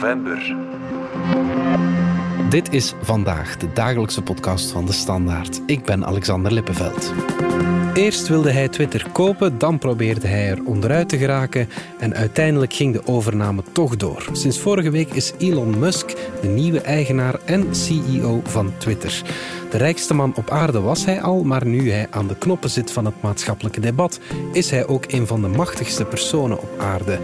november. Dit is vandaag de dagelijkse podcast van de Standaard. Ik ben Alexander Lippenveld. Eerst wilde hij Twitter kopen, dan probeerde hij er onderuit te geraken en uiteindelijk ging de overname toch door. Sinds vorige week is Elon Musk de nieuwe eigenaar en CEO van Twitter. De rijkste man op aarde was hij al, maar nu hij aan de knoppen zit van het maatschappelijke debat, is hij ook een van de machtigste personen op aarde.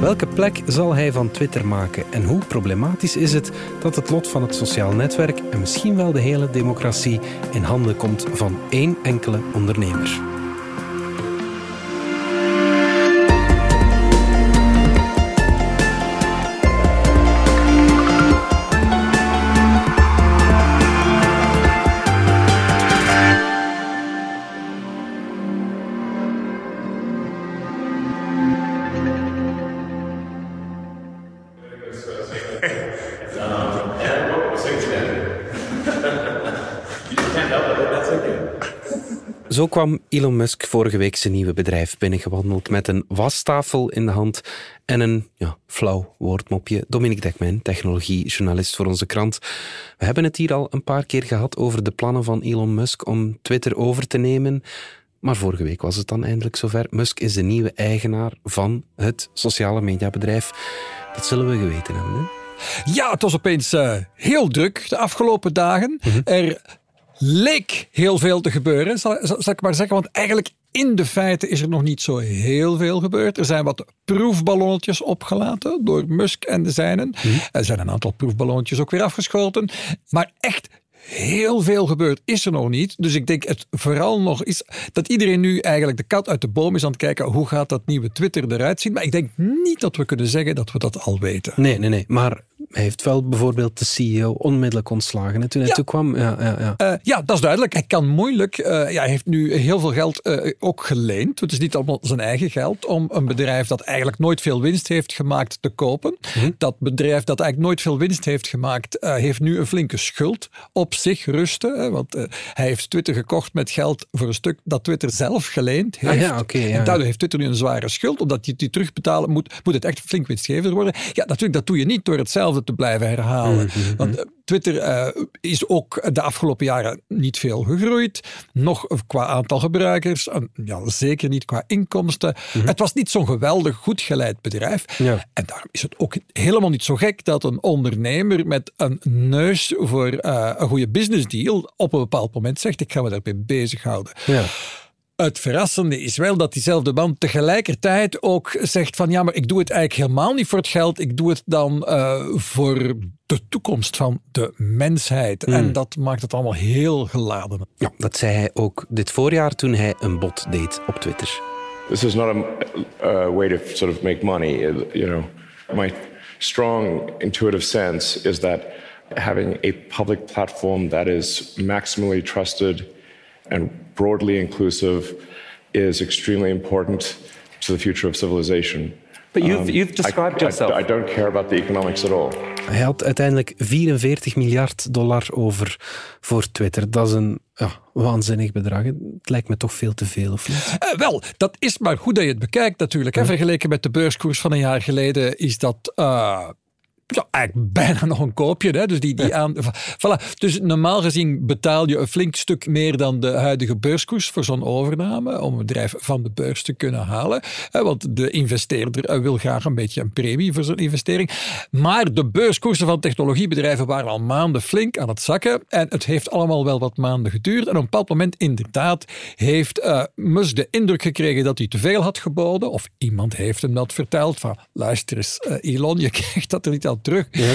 Welke plek zal hij van Twitter maken en hoe problematisch is het dat het lot van het sociaal netwerk en misschien wel de hele democratie in handen komt van één enkele ondernemer? Zo kwam Elon Musk vorige week zijn nieuwe bedrijf binnengewandeld met een wastafel in de hand en een ja, flauw woordmopje. Dominique Dekmijn, technologiejournalist voor onze krant. We hebben het hier al een paar keer gehad over de plannen van Elon Musk om Twitter over te nemen. Maar vorige week was het dan eindelijk zover. Musk is de nieuwe eigenaar van het sociale mediabedrijf. Dat zullen we geweten hebben. Hè? Ja, het was opeens uh, heel druk de afgelopen dagen. Mm -hmm. Er leek heel veel te gebeuren, zal, zal, ik maar zeggen. Want eigenlijk in de feiten is er nog niet zo heel veel gebeurd. Er zijn wat proefballonnetjes opgelaten door Musk en de zijnen. Mm. Er zijn een aantal proefballonnetjes ook weer afgeschoten. Maar echt heel veel gebeurd is er nog niet. Dus ik denk het vooral nog is dat iedereen nu eigenlijk de kat uit de boom is aan het kijken hoe gaat dat nieuwe Twitter eruit zien. Maar ik denk niet dat we kunnen zeggen dat we dat al weten. Nee, nee, nee. Maar hij heeft wel bijvoorbeeld de CEO onmiddellijk ontslagen hè, toen hij ja. toekwam. Ja, ja, ja. Uh, ja, dat is duidelijk. Hij kan moeilijk. Uh, ja, hij heeft nu heel veel geld uh, ook geleend. Het is niet allemaal zijn eigen geld om een bedrijf dat eigenlijk nooit veel winst heeft gemaakt te kopen. Mhm. Dat bedrijf dat eigenlijk nooit veel winst heeft gemaakt, heeft nu een flinke schuld op zich rusten. Hè, want hij heeft Twitter gekocht met geld voor een stuk dat Twitter zelf geleend heeft. Ah, ja, okay, ja. En daardoor heeft Twitter nu een zware schuld. Omdat hij die terugbetalen moet, moet het echt flink winstgevend worden. Ja, natuurlijk, dat doe je niet door hetzelfde te blijven herhalen. Mm -hmm. Want uh, Twitter uh, is ook de afgelopen jaren niet veel gegroeid. Nog qua aantal gebruikers, en, ja, zeker niet qua inkomsten. Mhm. Het was niet zo'n geweldig goed geleid bedrijf. Ja. En daarom is het ook helemaal niet zo gek dat een ondernemer met een neus voor uh, een goede business deal op een bepaald moment zegt: Ik ga me daarmee bezighouden. Ja. Het verrassende is wel dat diezelfde man tegelijkertijd ook zegt van ja, maar ik doe het eigenlijk helemaal niet voor het geld. Ik doe het dan uh, voor de toekomst van de mensheid. Mm. En dat maakt het allemaal heel geladen. Ja, dat zei hij ook dit voorjaar toen hij een bot deed op Twitter. This is not a uh, way to sort of make money. You know, my strong intuitive sense is that having a public platform that is maximally trusted and broadly inclusive is extremely important to the future of civilization. But you've, you've described I, yourself. I, I, don't care about the economics at all. Hij had uiteindelijk 44 miljard dollar over voor Twitter. Dat is een ja, waanzinnig bedrag. Het lijkt me toch veel te veel, of niet? Uh, wel, dat is maar goed dat je het bekijkt natuurlijk. Hè. Vergeleken met de beurskoers van een jaar geleden is dat... Uh, ja, eigenlijk bijna nog een koopje. Hè? Dus, die, die aan, voilà. dus normaal gezien betaal je een flink stuk meer dan de huidige beurskoers voor zo'n overname. Om een bedrijf van de beurs te kunnen halen. Want de investeerder wil graag een beetje een premie voor zo'n investering. Maar de beurskoersen van technologiebedrijven waren al maanden flink aan het zakken. En het heeft allemaal wel wat maanden geduurd. En op een bepaald moment inderdaad heeft uh, Musk de indruk gekregen dat hij te veel had geboden. Of iemand heeft hem dat verteld. Van luister eens uh, Elon, je krijgt dat er niet terug. Ja.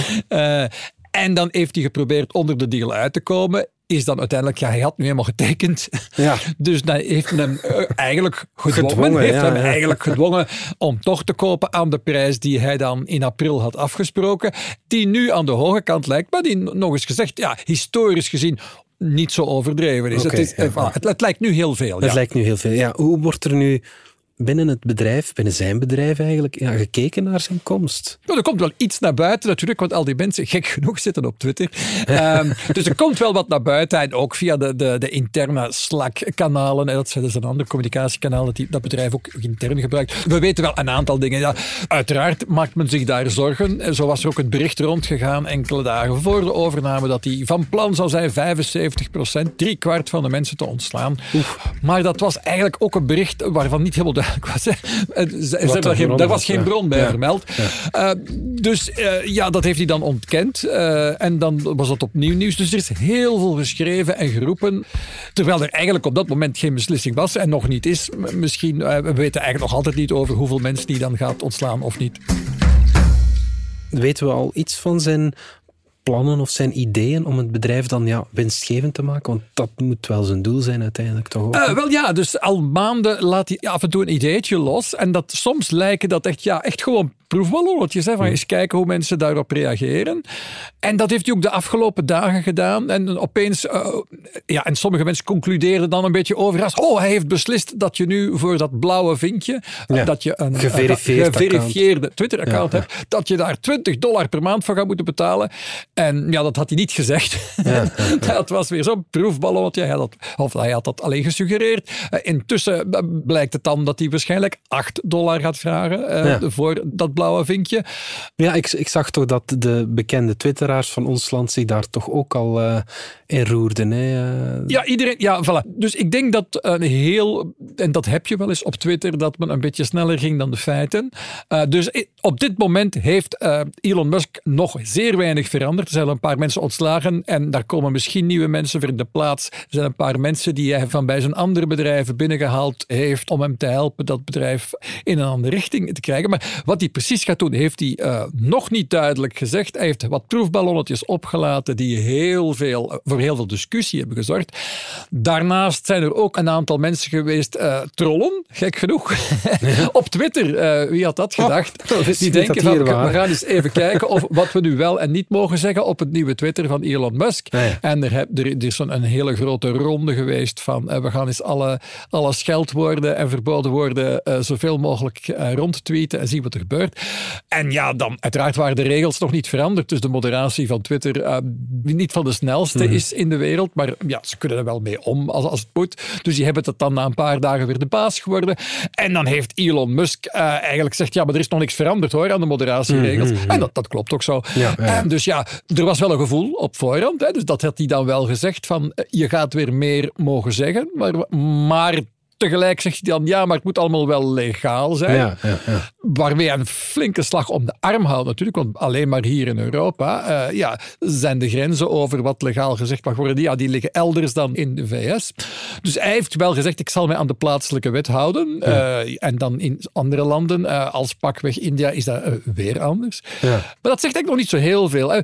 Uh, en dan heeft hij geprobeerd onder de deal uit te komen. Is dan uiteindelijk, ja, hij had nu helemaal getekend. Ja. Dus dan heeft men hem uh, eigenlijk gedwongen, Gedwongen, heeft ja, hem ja. eigenlijk gedwongen om toch te kopen aan de prijs die hij dan in april had afgesproken. Die nu aan de hoge kant lijkt, maar die nog eens gezegd, ja, historisch gezien niet zo overdreven is. Het, is ja, ja. het, het, lijkt nu heel veel. Het lijkt nu heel veel. Ja, hoe wordt er nu binnen het bedrijf, binnen zijn bedrijf eigenlijk, ja, gekeken naar zijn komst? Nou, er komt wel iets naar buiten natuurlijk, want al die mensen, gek genoeg, zitten op Twitter. um, dus er komt wel wat naar buiten en ook via de, de, de interne Slack-kanalen. Dat zijn dus een ander communicatiekanaal dat die, dat bedrijf ook intern gebruikt. We weten wel een aantal dingen. Ja, uiteraard maakt men zich daar zorgen. Zo was er ook het bericht rondgegaan enkele dagen voor de overname dat hij van plan zou zijn 75 procent, drie kwart van de mensen te ontslaan. Maar dat was eigenlijk ook een bericht waarvan niet helemaal duidelijk was. Hè. Ze, daar, geen, daar was geen bron bij vermeld. Uh, dus uh, ja, dat heeft hij dan ontkend. Uh, en dan was dat opnieuw nieuws. Dus er is heel veel geschreven en geroepen. Terwijl er eigenlijk op dat moment geen beslissing was en nog niet is. Misschien, we weten eigenlijk nog altijd niet over hoeveel mensen die dan gaat ontslaan of niet. Weten we al iets van zijn plannen of zijn ideeën om het bedrijf dan ja, winstgevend te maken? Want dat moet wel zijn doel zijn uiteindelijk toch ook? Uh, wel ja, dus al maanden laat hij af en toe een ideetje los. En dat soms lijken dat echt, ja, echt gewoon proefballonnetjes. Hè, van eens kijken hoe mensen daarop reageren. En dat heeft hij ook de afgelopen dagen gedaan. En opeens, uh, ja, en sommige mensen concludeerden dan een beetje overras. Oh, hij heeft beslist dat je nu voor dat blauwe vinkje, ja. dat je een geverifieerde Twitter-account hebt, dat je daar 20 dollar per maand voor gaat moeten betalen. En ja, dat had hij niet gezegd. Ja, dat was weer zo'n proefballonnetje. Hij had, of hij had dat alleen gesuggereerd. Uh, intussen blijkt het dan dat hij waarschijnlijk 8 dollar gaat vragen uh, voor dat blauwe vinkje. Ja, ik, ik zag toch dat de bekende twitteraars van ons land zich daar toch ook al uh, in roerden. Hè? Ja, iedereen. Ja, voilà. Dus ik denk dat een heel, en dat heb je wel eens op Twitter, dat men een beetje sneller ging dan de feiten. Uh, dus op dit moment heeft uh, Elon Musk nog zeer weinig veranderd. Er zijn een paar mensen ontslagen en daar komen misschien nieuwe mensen voor in de plaats. Er zijn een paar mensen die hij van bij zijn andere bedrijven binnengehaald heeft om hem te helpen dat bedrijf in een andere richting te krijgen. Maar wat hij precies gaat doen, heeft hij uh, nog niet duidelijk gezegd. Hij heeft wat proefballonnetjes opgelaten die heel veel, voor heel veel discussie hebben gezorgd. Daarnaast zijn er ook een aantal mensen geweest, uh, trollen, gek genoeg, op Twitter. Uh, wie had dat oh, gedacht? Oh, die denken van, we gaan eens even kijken of wat we nu wel en niet mogen zeggen op het nieuwe Twitter van Elon Musk. En er, er, is een, een, hele grote ronde geweest van we gaan eens alle, alle scheldwoorden en verboden woorden zoveel mogelijk rondtweeten en zien wat er gebeurt. En ja, dan uiteraard waren de regels nog niet veranderd. Dus de moderatie van Twitter uh, niet van de snelste mhm. is in de wereld. Maar ja, ze kunnen er wel mee om als, als het moet. Dus die hebben het dan na een paar dagen weer de baas geworden. En dan heeft Elon Musk uh, eigenlijk gezegd, ja, maar er is nog niks veranderd hoor aan de moderatieregels. Mhm, mhm. En dat, dat klopt ook zo. Ja, ja. dus ja, er was wel een gevoel op voorhand. Hè, dus dat had hij dan wel gezegd van, eh, je gaat weer meer mogen zeggen. Maar, maar tegelijk zegt hij dan, ja, maar het moet allemaal wel legaal zijn. Ja, ja, ja. Waarmee een flinke slag om de arm houdt natuurlijk, want alleen maar hier in Europa uh, ja, zijn de grenzen over wat legaal gezegd mag worden, ja, die liggen elders dan in de VS. Dus hij heeft wel gezegd, ik zal mij aan de plaatselijke wet houden. Uh, en dan in andere landen, uh, als pakweg India, is dat weer anders. Maar dat zegt eigenlijk nog niet zo heel veel.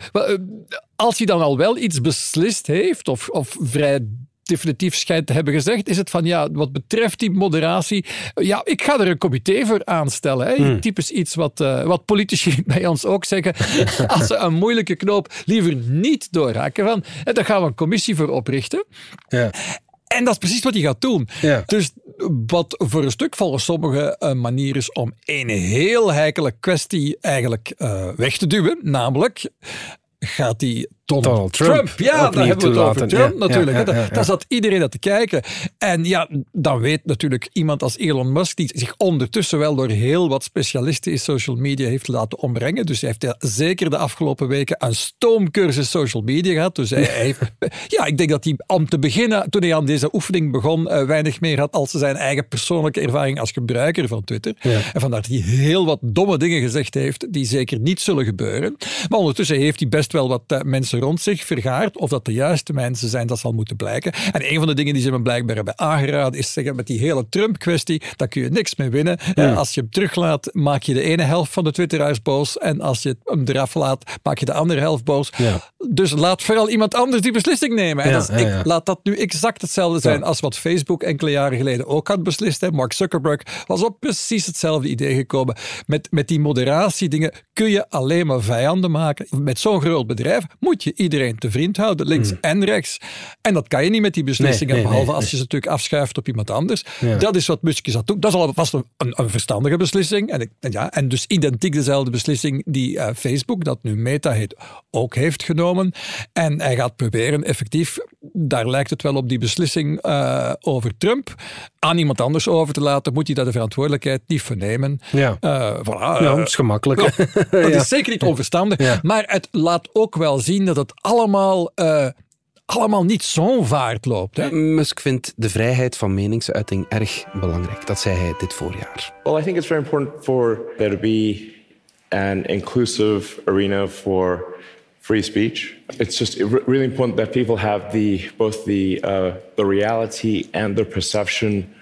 Als hij dan al wel iets beslist heeft, of, of vrij definitief schijnt te hebben gezegd, is het van ja, wat betreft die moderatie, ja, ik ga er een comité voor aanstellen. Hè. Hmm. Typisch iets wat, uh, wat politici bij ons ook zeggen. Als ze een moeilijke knoop liever niet doorhaken, van, en daar gaan we een commissie voor oprichten. Ja. En dat is precies wat hij gaat doen. Ja. Dus wat voor een stuk volgens sommigen een manier is om een heel heikele kwestie eigenlijk uh, weg te duwen. Namelijk, gaat hij Donald, Trump. Ja, daar hebben we het over Trump natuurlijk. Ja, daar zat iedereen naar te kijken. En ja, dan weet natuurlijk iemand als Elon Musk, die zich ondertussen wel door heel wat specialisten in social media heeft laten ombrengen. Dus hij heeft zeker de afgelopen weken een stoomcursus social media gehad. Dus hij, heeft, ja, ik denk dat hij om te beginnen, toen hij aan deze oefening begon, uh, weinig meer had als zijn eigen persoonlijke ervaring als gebruiker van Twitter. En vandaar dat hij heel wat domme dingen gezegd heeft, die zeker niet zullen gebeuren. Maar ondertussen heeft hij best wel wat uh, mensen rond zich vergaart. Of dat de juiste mensen zijn, dat zal moeten blijken. En een van de dingen die ze me blijkbaar hebben aangeraden is zeggen met die hele Trump-kwestie, daar kun je niks mee winnen. Als je hem teruglaat, maak je de ene helft van de Twitteraars boos. En als je hem eraf laat, maak je de andere helft boos. Ja. Dus laat vooral iemand anders die beslissing nemen. En ja, ik, laat dat nu exact hetzelfde zijn als wat Facebook enkele jaren geleden ook had beslist. Hè. Mark Zuckerberg was op precies hetzelfde idee gekomen. Met, met die moderatie dingen kun je alleen maar vijanden maken. Met zo'n groot bedrijf moet je je iedereen te vriend houden, links en rechts. En dat kan je niet met die beslissingen, Nee, nee, behalve nee, als je ze natuurlijk afschuift op iemand anders. Ja. Dat is wat Musk is aan het doen. Dat is al vast een, een, een verstandige beslissing. En, ik, en ja, en dus identiek dezelfde beslissing die eh, Facebook, dat nu Meta heet, ook heeft genomen. En hij gaat proberen effectief, daar lijkt het wel op die beslissing eh, over Trump, aan iemand anders over te laten. Moet hij daar de verantwoordelijkheid niet voor nemen. Ja. Eh, voilà, Ja, dat is gemakkelijk. ja, dat is zeker niet onverstandig. Maar het laat ook wel zien dat het allemaal, eh, allemaal niet zo'n vaart loopt. Hè? Musk vindt de vrijheid van meningsuiting erg belangrijk. Dat zei hij dit voorjaar. Well, I think it's very important for there to be an inclusive arena for free speech. It's just really important that people have the both the uh, the reality and the perception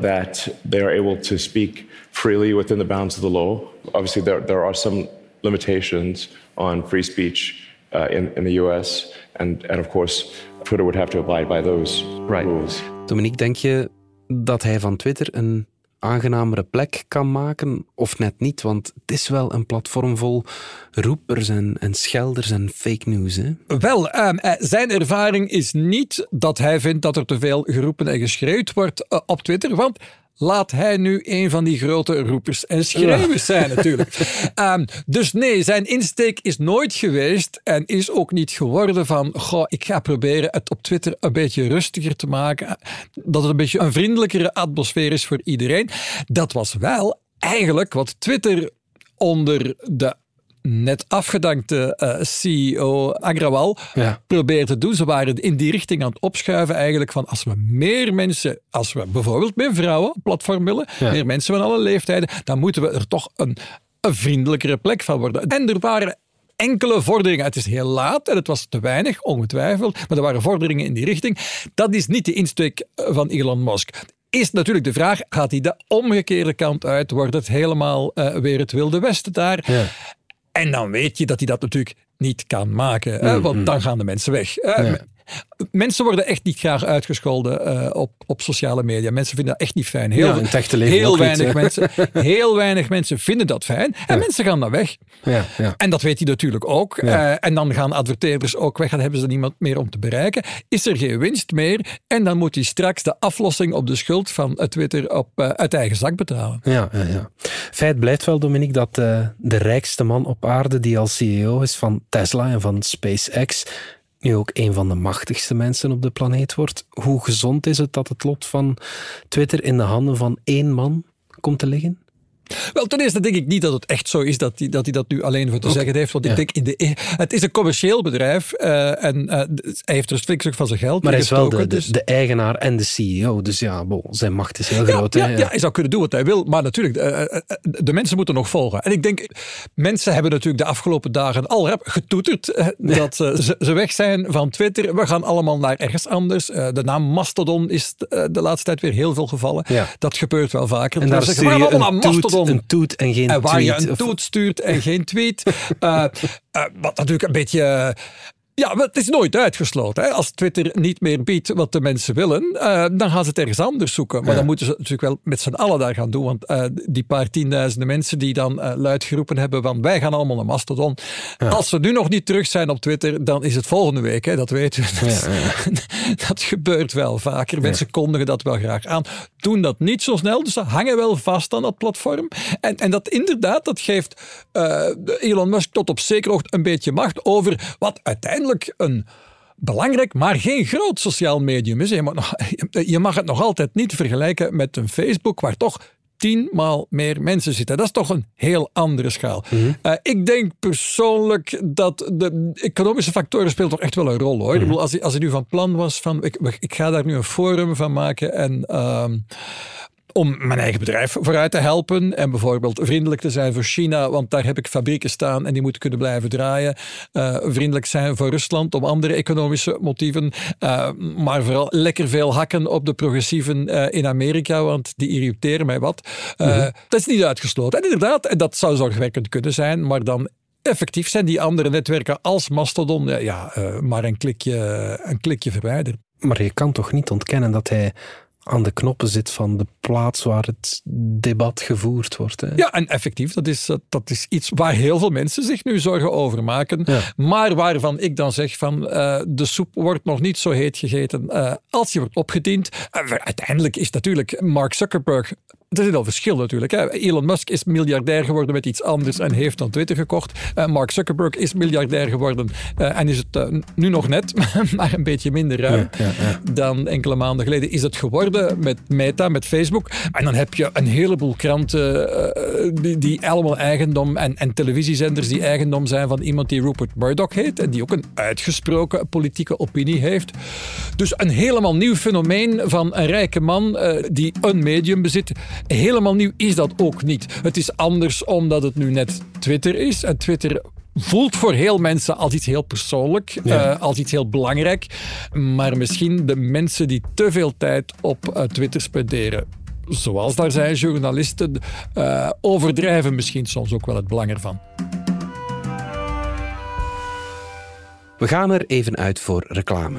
that they are able to speak freely within the bounds of the law. Obviously, there there are some limitations on free speech uh, in in the U.S. and and of course, Twitter would have to abide by those Right. rules. Dominique, denk je dat hij van Twitter een aangenamere plek kan maken? Of net niet? Want het is wel een platform vol roepers en, en schelders en fake news. Hè? Wel, ehm, eh, zijn ervaring is niet dat hij vindt dat er te veel geroepen en geschreeuwd wordt eh, op Twitter. Want laat hij nu een van die grote roepers en schreeuwers zijn natuurlijk. Ehm, dus nee, zijn insteek is nooit geweest en is ook niet geworden van goh, ik ga proberen het op Twitter een beetje rustiger te maken. Dat het een beetje een vriendelijkere atmosfeer is voor iedereen. Dat was wel eigenlijk wat Twitter onder de net afgedankte eh, CEO Agrawal Ja. probeert te doen. Ze waren in die richting aan het opschuiven eigenlijk van als we meer mensen, als we bijvoorbeeld meer vrouwen op platform willen, Ja. meer mensen van alle leeftijden, dan moeten we er toch een, een vriendelijkere plek van worden. En er waren enkele vorderingen. Het is heel laat en het was te weinig, ongetwijfeld, maar er waren vorderingen in die richting. Dat is niet de insteek eh, van Elon Musk. Is natuurlijk de vraag, gaat hij de omgekeerde kant uit? Wordt het helemaal eh, weer het Wilde Westen daar? Ja. En dan weet je dat hij dat natuurlijk niet kan maken, hè, Mm-hmm. want dan gaan de mensen weg. hè. M- Mensen worden echt niet graag uitgescholden eh, op, op sociale media. Mensen vinden dat echt niet fijn. Heel, Ja, in het echte leven heel ook niet, weinig mensen, heel weinig mensen vinden dat fijn. En mensen gaan dan weg. Ja, ja. En dat weet hij natuurlijk ook. Eh, en dan gaan adverteerders ook weg. Dan hebben ze niemand meer om te bereiken. Is er geen winst meer? En dan moet hij straks de aflossing op de schuld van Twitter op, eh, uit eigen zak betalen. Ja, ja, ja. Feit blijft wel, Dominique, dat de rijkste man op aarde die als CEO is van Tesla en van SpaceX nu ook een van de machtigste mensen op de planeet wordt. Hoe gezond is het dat het lot van Twitter in de handen van één man komt te liggen? Wel, ten eerste denk ik niet dat het echt zo is dat hij dat, hij dat nu alleen voor te zeggen heeft. Want Ja. ik denk, in de, het is een commercieel bedrijf eh, en eh, hij heeft er stuk van zijn geld Maar hij is wel de, de, dus- de eigenaar en de CEO, dus ja, bon, zijn macht is heel groot. Ja, ja, ja, hij zou kunnen doen wat hij wil, maar natuurlijk, eh, de mensen moeten nog volgen. En ik denk, mensen hebben natuurlijk de afgelopen dagen al rap getoeterd dat ze, ze weg zijn van Twitter. We gaan allemaal naar ergens anders. De naam Mastodon is de laatste tijd weer heel veel gevallen. Dat gebeurt wel vaker. En daar zeggen, je "We allemaal naar een toet en geen En waar tweet. je een toet stuurt en geen tweet. Eh, eh, wat natuurlijk een beetje. Ja, maar het is nooit uitgesloten. Hè. Als Twitter niet meer biedt wat de mensen willen, eh, dan gaan ze het ergens anders zoeken. Maar Ja. dan moeten ze natuurlijk wel met z'n allen daar gaan doen. Want eh, die paar tienduizenden mensen die dan eh, luid geroepen hebben van wij gaan allemaal naar Mastodon. Als ze nu nog niet terug zijn op Twitter, dan is het volgende week. Hè, dat weten we. Dat, dat gebeurt wel vaker. Mensen kondigen dat wel graag aan. Doen dat niet zo snel. Dus ze hangen wel vast aan dat platform. En, en dat inderdaad, dat geeft Elon Musk tot op zekere hoogte een beetje macht over wat uiteindelijk een belangrijk, maar geen groot sociaal medium is. Je mag, nog- je mag het nog altijd niet vergelijken met een Facebook, waar toch tienmaal meer mensen zitten. Dat is toch een heel andere schaal. Eh, ik denk persoonlijk dat de economische factoren speelt toch echt wel een rol hoor. Ik bedoel, als, hij, als hij nu van plan was van ik, ik ga daar nu een forum van maken en ehm, om mijn eigen bedrijf vooruit te helpen. En bijvoorbeeld vriendelijk te zijn voor China, want daar heb ik fabrieken staan en die moeten kunnen blijven draaien. Eh, vriendelijk zijn voor Rusland om andere economische motieven. Eh, maar vooral lekker veel hakken op de progressieven eh, in Amerika, want die irriteren mij wat. Eh, Dat is niet uitgesloten. En inderdaad, en dat zou zorgwekkend kunnen zijn, maar dan. Effectief zijn die andere netwerken als Mastodon ja, ja, maar een klikje, een klikje verwijderd. Maar je kan toch niet ontkennen dat hij aan de knoppen zit van de plaats waar het debat gevoerd wordt. Hè. Ja, en effectief, dat is, eh, dat is iets waar heel veel mensen zich nu zorgen over maken. Ja. Maar waarvan ik dan zeg van eh, de soep wordt nog niet zo heet gegeten eh, als die wordt opgediend. Uh, uiteindelijk is natuurlijk Mark Zuckerberg er zit al verschil natuurlijk. Hè. Elon Musk is miljardair geworden met iets anders en heeft dan Twitter gekocht. Uh, Mark Zuckerberg is miljardair geworden uh, en is het uh, nu nog net, maar een beetje minder ruim Ja, ja, ja. dan enkele maanden geleden is het geworden met Meta, met Facebook. En dan heb je een heleboel kranten die, die, allemaal eigendom en, en televisiezenders die eigendom zijn van iemand die Rupert Murdoch heet en die ook een uitgesproken politieke opinie heeft. Dus een helemaal nieuw fenomeen van een rijke man die een medium bezit. Helemaal nieuw is dat ook niet. Het is anders omdat het nu net Twitter is. En Twitter voelt voor heel mensen als iets heel persoonlijk, Ja. uh, als iets heel belangrijk. Maar misschien de mensen die te veel tijd op uh, Twitter spenderen, zoals daar zijn journalisten, uh, overdrijven misschien soms ook wel het belang ervan. We gaan er even uit voor reclame.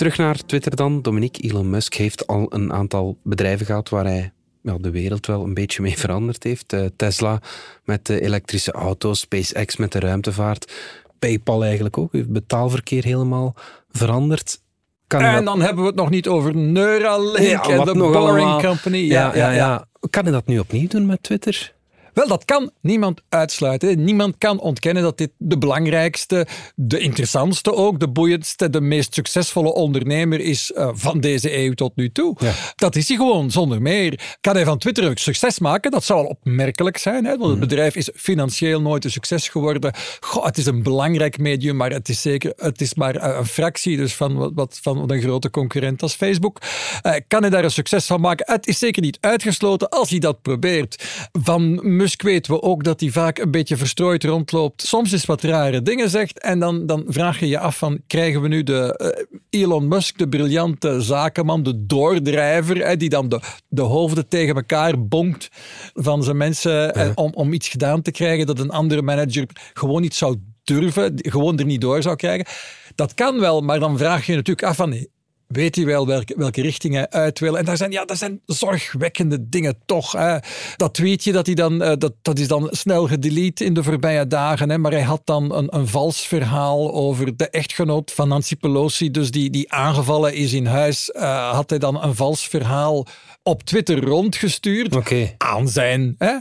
Terug naar Twitter dan. Dominique, Elon Musk heeft al een aantal bedrijven gehad waar hij ja, de wereld wel een beetje mee veranderd heeft. Uh, Tesla met de elektrische auto's, SpaceX met de ruimtevaart, PayPal eigenlijk ook. Het betaalverkeer helemaal veranderd. Kan en dat... dan hebben we het nog niet over Neuralink ja, en de Boring allemaal... Company. Ja, ja, ja, ja. Kan hij dat nu opnieuw doen met Twitter? Wel, dat kan niemand uitsluiten. Niemand kan ontkennen dat dit de belangrijkste, de interessantste ook, de boeiendste, de meest succesvolle ondernemer is uh, van deze eeuw tot nu toe. Ja. Dat is hij gewoon, zonder meer. Kan hij van Twitter ook succes maken? Dat zou wel opmerkelijk zijn, hè? want het bedrijf is financieel nooit een succes geworden. Goh, het is een belangrijk medium, maar het is zeker het is maar een fractie dus van, wat, van een grote concurrent als Facebook. Uh, kan hij daar een succes van maken? Het is zeker niet uitgesloten als hij dat probeert. Van Musk weten we ook dat hij vaak een beetje verstrooid rondloopt. Soms is wat rare dingen zegt. En dan, dan vraag je je af van, krijgen we nu de uh, Elon Musk, de briljante zakenman, de doordrijver, hè, die dan de, de hoofden tegen elkaar bonkt van zijn mensen en, om, om iets gedaan te krijgen dat een andere manager gewoon niet zou durven, gewoon er niet door zou krijgen. Dat kan wel, maar dan vraag je je natuurlijk af van, weet hij wel welke, welke richting hij uit wil. En daar zijn, ja, dat zijn zorgwekkende dingen toch. Hè. Dat tweetje, dat, hij dan, uh, dat, dat is dan snel gedelete in de voorbije dagen. Hè. Maar hij had dan een, een vals verhaal over de echtgenoot van Nancy Pelosi, dus die, die aangevallen is in huis. Uh, had hij dan een vals verhaal op Twitter rondgestuurd okay. aan zijn hè,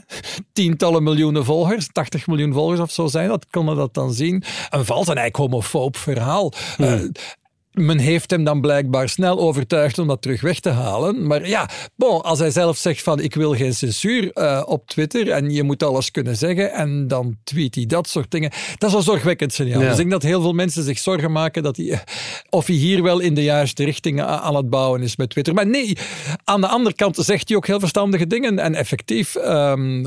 tientallen miljoenen volgers, 80 miljoen volgers of zo zijn, dat konden dat dan zien. Een vals en eigenlijk homofoob verhaal. Hmm. Uh, men heeft hem dan blijkbaar snel overtuigd om dat terug weg te halen. Maar ja, bon, als hij zelf zegt van ik wil geen censuur uh, op Twitter en je moet alles kunnen zeggen en dan tweet hij dat soort dingen. Dat is een zorgwekkend signaal. Ja. Dus ik denk dat heel veel mensen zich zorgen maken dat hij, of hij hier wel in de juiste richting aan het bouwen is met Twitter. Maar nee, aan de andere kant zegt hij ook heel verstandige dingen en effectief um,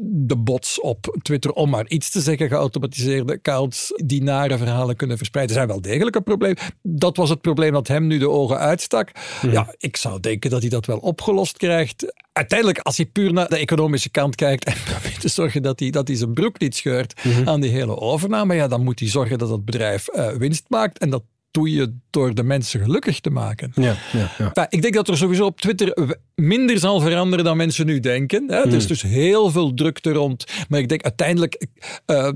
de bots op Twitter, om maar iets te zeggen, geautomatiseerde accounts die nare verhalen kunnen verspreiden, zijn wel degelijk een probleem dat was het probleem dat hem nu de ogen uitstak. Mhm. Ja, ik zou denken dat hij dat wel opgelost krijgt. Uiteindelijk, als hij puur naar de economische kant kijkt en probeert te zorgen dat hij, dat hij zijn broek niet scheurt Mhm. aan die hele overname, ja, dan moet hij zorgen dat het bedrijf uh, winst maakt. En dat doe je door de mensen gelukkig te maken. Ja, ja, ja. Ik denk dat er sowieso op Twitter minder zal veranderen dan mensen nu denken. Hè. Er is dus heel veel drukte rond. Maar ik denk uiteindelijk uh,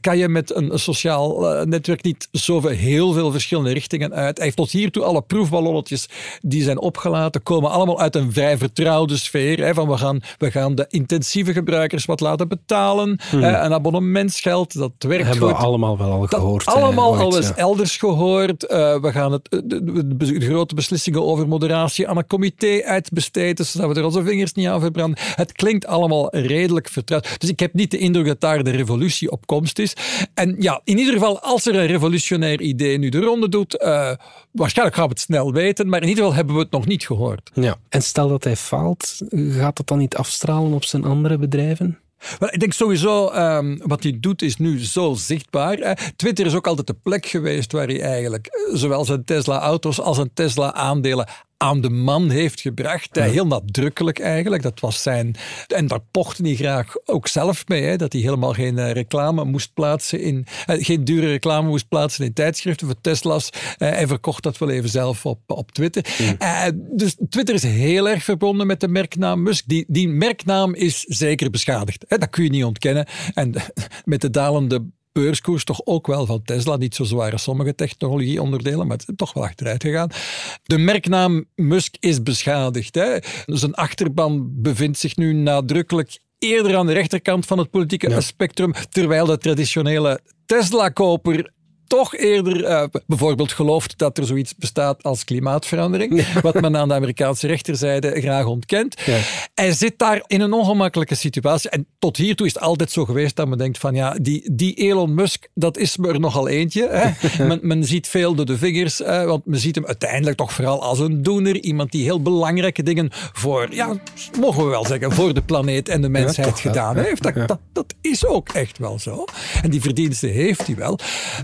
kan je met een sociaal uh, netwerk niet zoveel heel veel verschillende richtingen uit. Hij heeft tot hiertoe alle proefballonnetjes die zijn opgelaten, komen allemaal uit een vrij vertrouwde sfeer. Hè, van we gaan, we gaan de intensieve gebruikers wat laten betalen. Hmm. Uh, een abonnementsgeld, dat werkt Hebben goed. we allemaal wel al gehoord. Dat allemaal hè, al eens elders gehoord. Uh, we gaan het, de, de, grote beslissingen over moderatie aan een comité uitbesteden. zodat we er onze vingers niet aan verbranden. Het klinkt allemaal redelijk vertrouwd. Dus ik heb niet de indruk dat daar de revolutie op komst is. En ja, in ieder geval, als er een revolutionair idee nu de ronde doet, uh, waarschijnlijk gaan we het snel weten, maar in ieder geval hebben we het nog niet gehoord. Ja. En stel dat hij faalt, gaat dat dan niet afstralen op zijn andere bedrijven? Wel, ik denk sowieso, um, wat hij doet is nu zo zichtbaar. Twitter is ook altijd de plek geweest waar hij eigenlijk eh, zowel zijn Tesla-auto's als zijn Tesla-aandelen aan de man heeft gebracht. Heel nadrukkelijk eigenlijk. Dat was zijn. En daar pochte hij graag ook zelf mee. Hè, dat hij helemaal geen eh, reclame moest plaatsen in. Eh, geen dure reclame moest plaatsen in tijdschriften voor Tesla's. Uh, hij verkocht dat wel even zelf op, op Twitter. dus Twitter is heel erg verbonden met de merknaam Musk. Die, die merknaam is zeker beschadigd. Hè, dat kun je niet ontkennen. En met de dalende beurskoers toch ook wel van Tesla. Niet zo zwaar als sommige technologieonderdelen, maar het is toch wel achteruit gegaan. De merknaam Musk is beschadigd. Hè. Zijn achterban bevindt zich nu nadrukkelijk eerder aan de rechterkant van het politieke spectrum, terwijl de traditionele Tesla-koper toch eerder uh, bijvoorbeeld gelooft dat er zoiets bestaat als klimaatverandering, wat men aan de Amerikaanse rechterzijde graag ontkent. Ja. Hij zit daar in een ongemakkelijke situatie. En tot hiertoe is het altijd zo geweest dat men denkt van ja, die, die Elon Musk, dat is er nogal eentje. Hè. men, men, ziet veel door de vingers, want men ziet hem uiteindelijk toch vooral als een doener. Iemand die heel belangrijke dingen voor, ja, mogen we wel zeggen, voor de planeet en de mensheid gedaan heeft. Dat, dat, dat, is ook echt wel zo. En die verdiensten heeft hij wel.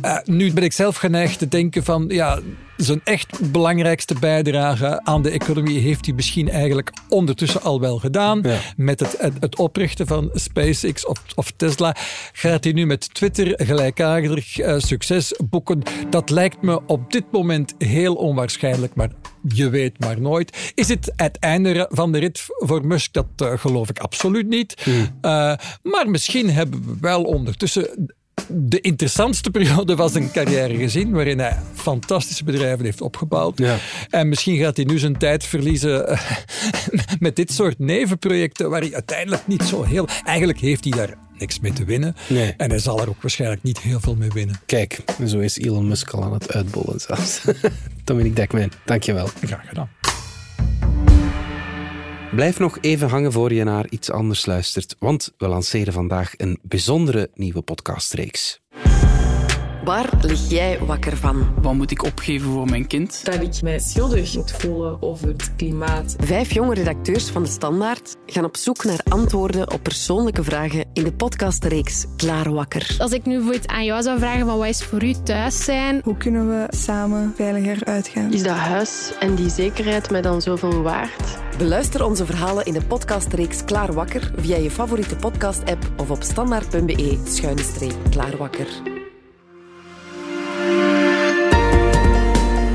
Uh, nu ben ik zelf geneigd te denken van, ja, zijn echt belangrijkste bijdrage aan de economie heeft hij misschien eigenlijk ondertussen al wel gedaan. Met het, het, oprichten van SpaceX of, of, Tesla gaat hij nu met Twitter gelijkaardig uh, succes boeken. Dat lijkt me op dit moment heel onwaarschijnlijk, maar je weet maar nooit. Is het het einde van de rit voor Musk? Dat uh, geloof ik absoluut niet. Hmm. Uh, maar misschien hebben we wel ondertussen de interessantste periode was zijn carrière gezien, waarin hij fantastische bedrijven heeft opgebouwd. Ja. En misschien gaat hij nu zijn tijd verliezen eh, met dit soort nevenprojecten, waar hij uiteindelijk niet zo heel. Eigenlijk heeft hij daar niks mee te winnen. Nee. En hij zal er ook waarschijnlijk niet heel veel mee winnen. Kijk, zo is Elon Musk al aan het uitbollen zelfs. Dominique Dekmijn, dankjewel. Graag gedaan. Blijf nog even hangen voor je naar iets anders luistert, want we lanceren vandaag een bijzondere nieuwe podcastreeks. Waar lig jij wakker van? Wat moet ik opgeven voor mijn kind? Dat ik mij schuldig moet voelen over het klimaat. Vijf jonge redacteurs van De Standaard gaan op zoek naar antwoorden op persoonlijke vragen in de podcastreeks Klaar Wakker. Als ik nu voor aan jou zou vragen van wat is voor u thuis zijn? Hoe kunnen we samen veiliger uitgaan? Is dat huis en die zekerheid mij dan zoveel waard? Beluister onze verhalen in de podcastreeks Klaar Wakker via je favoriete podcast-app of op standaard.be-klaarwakker.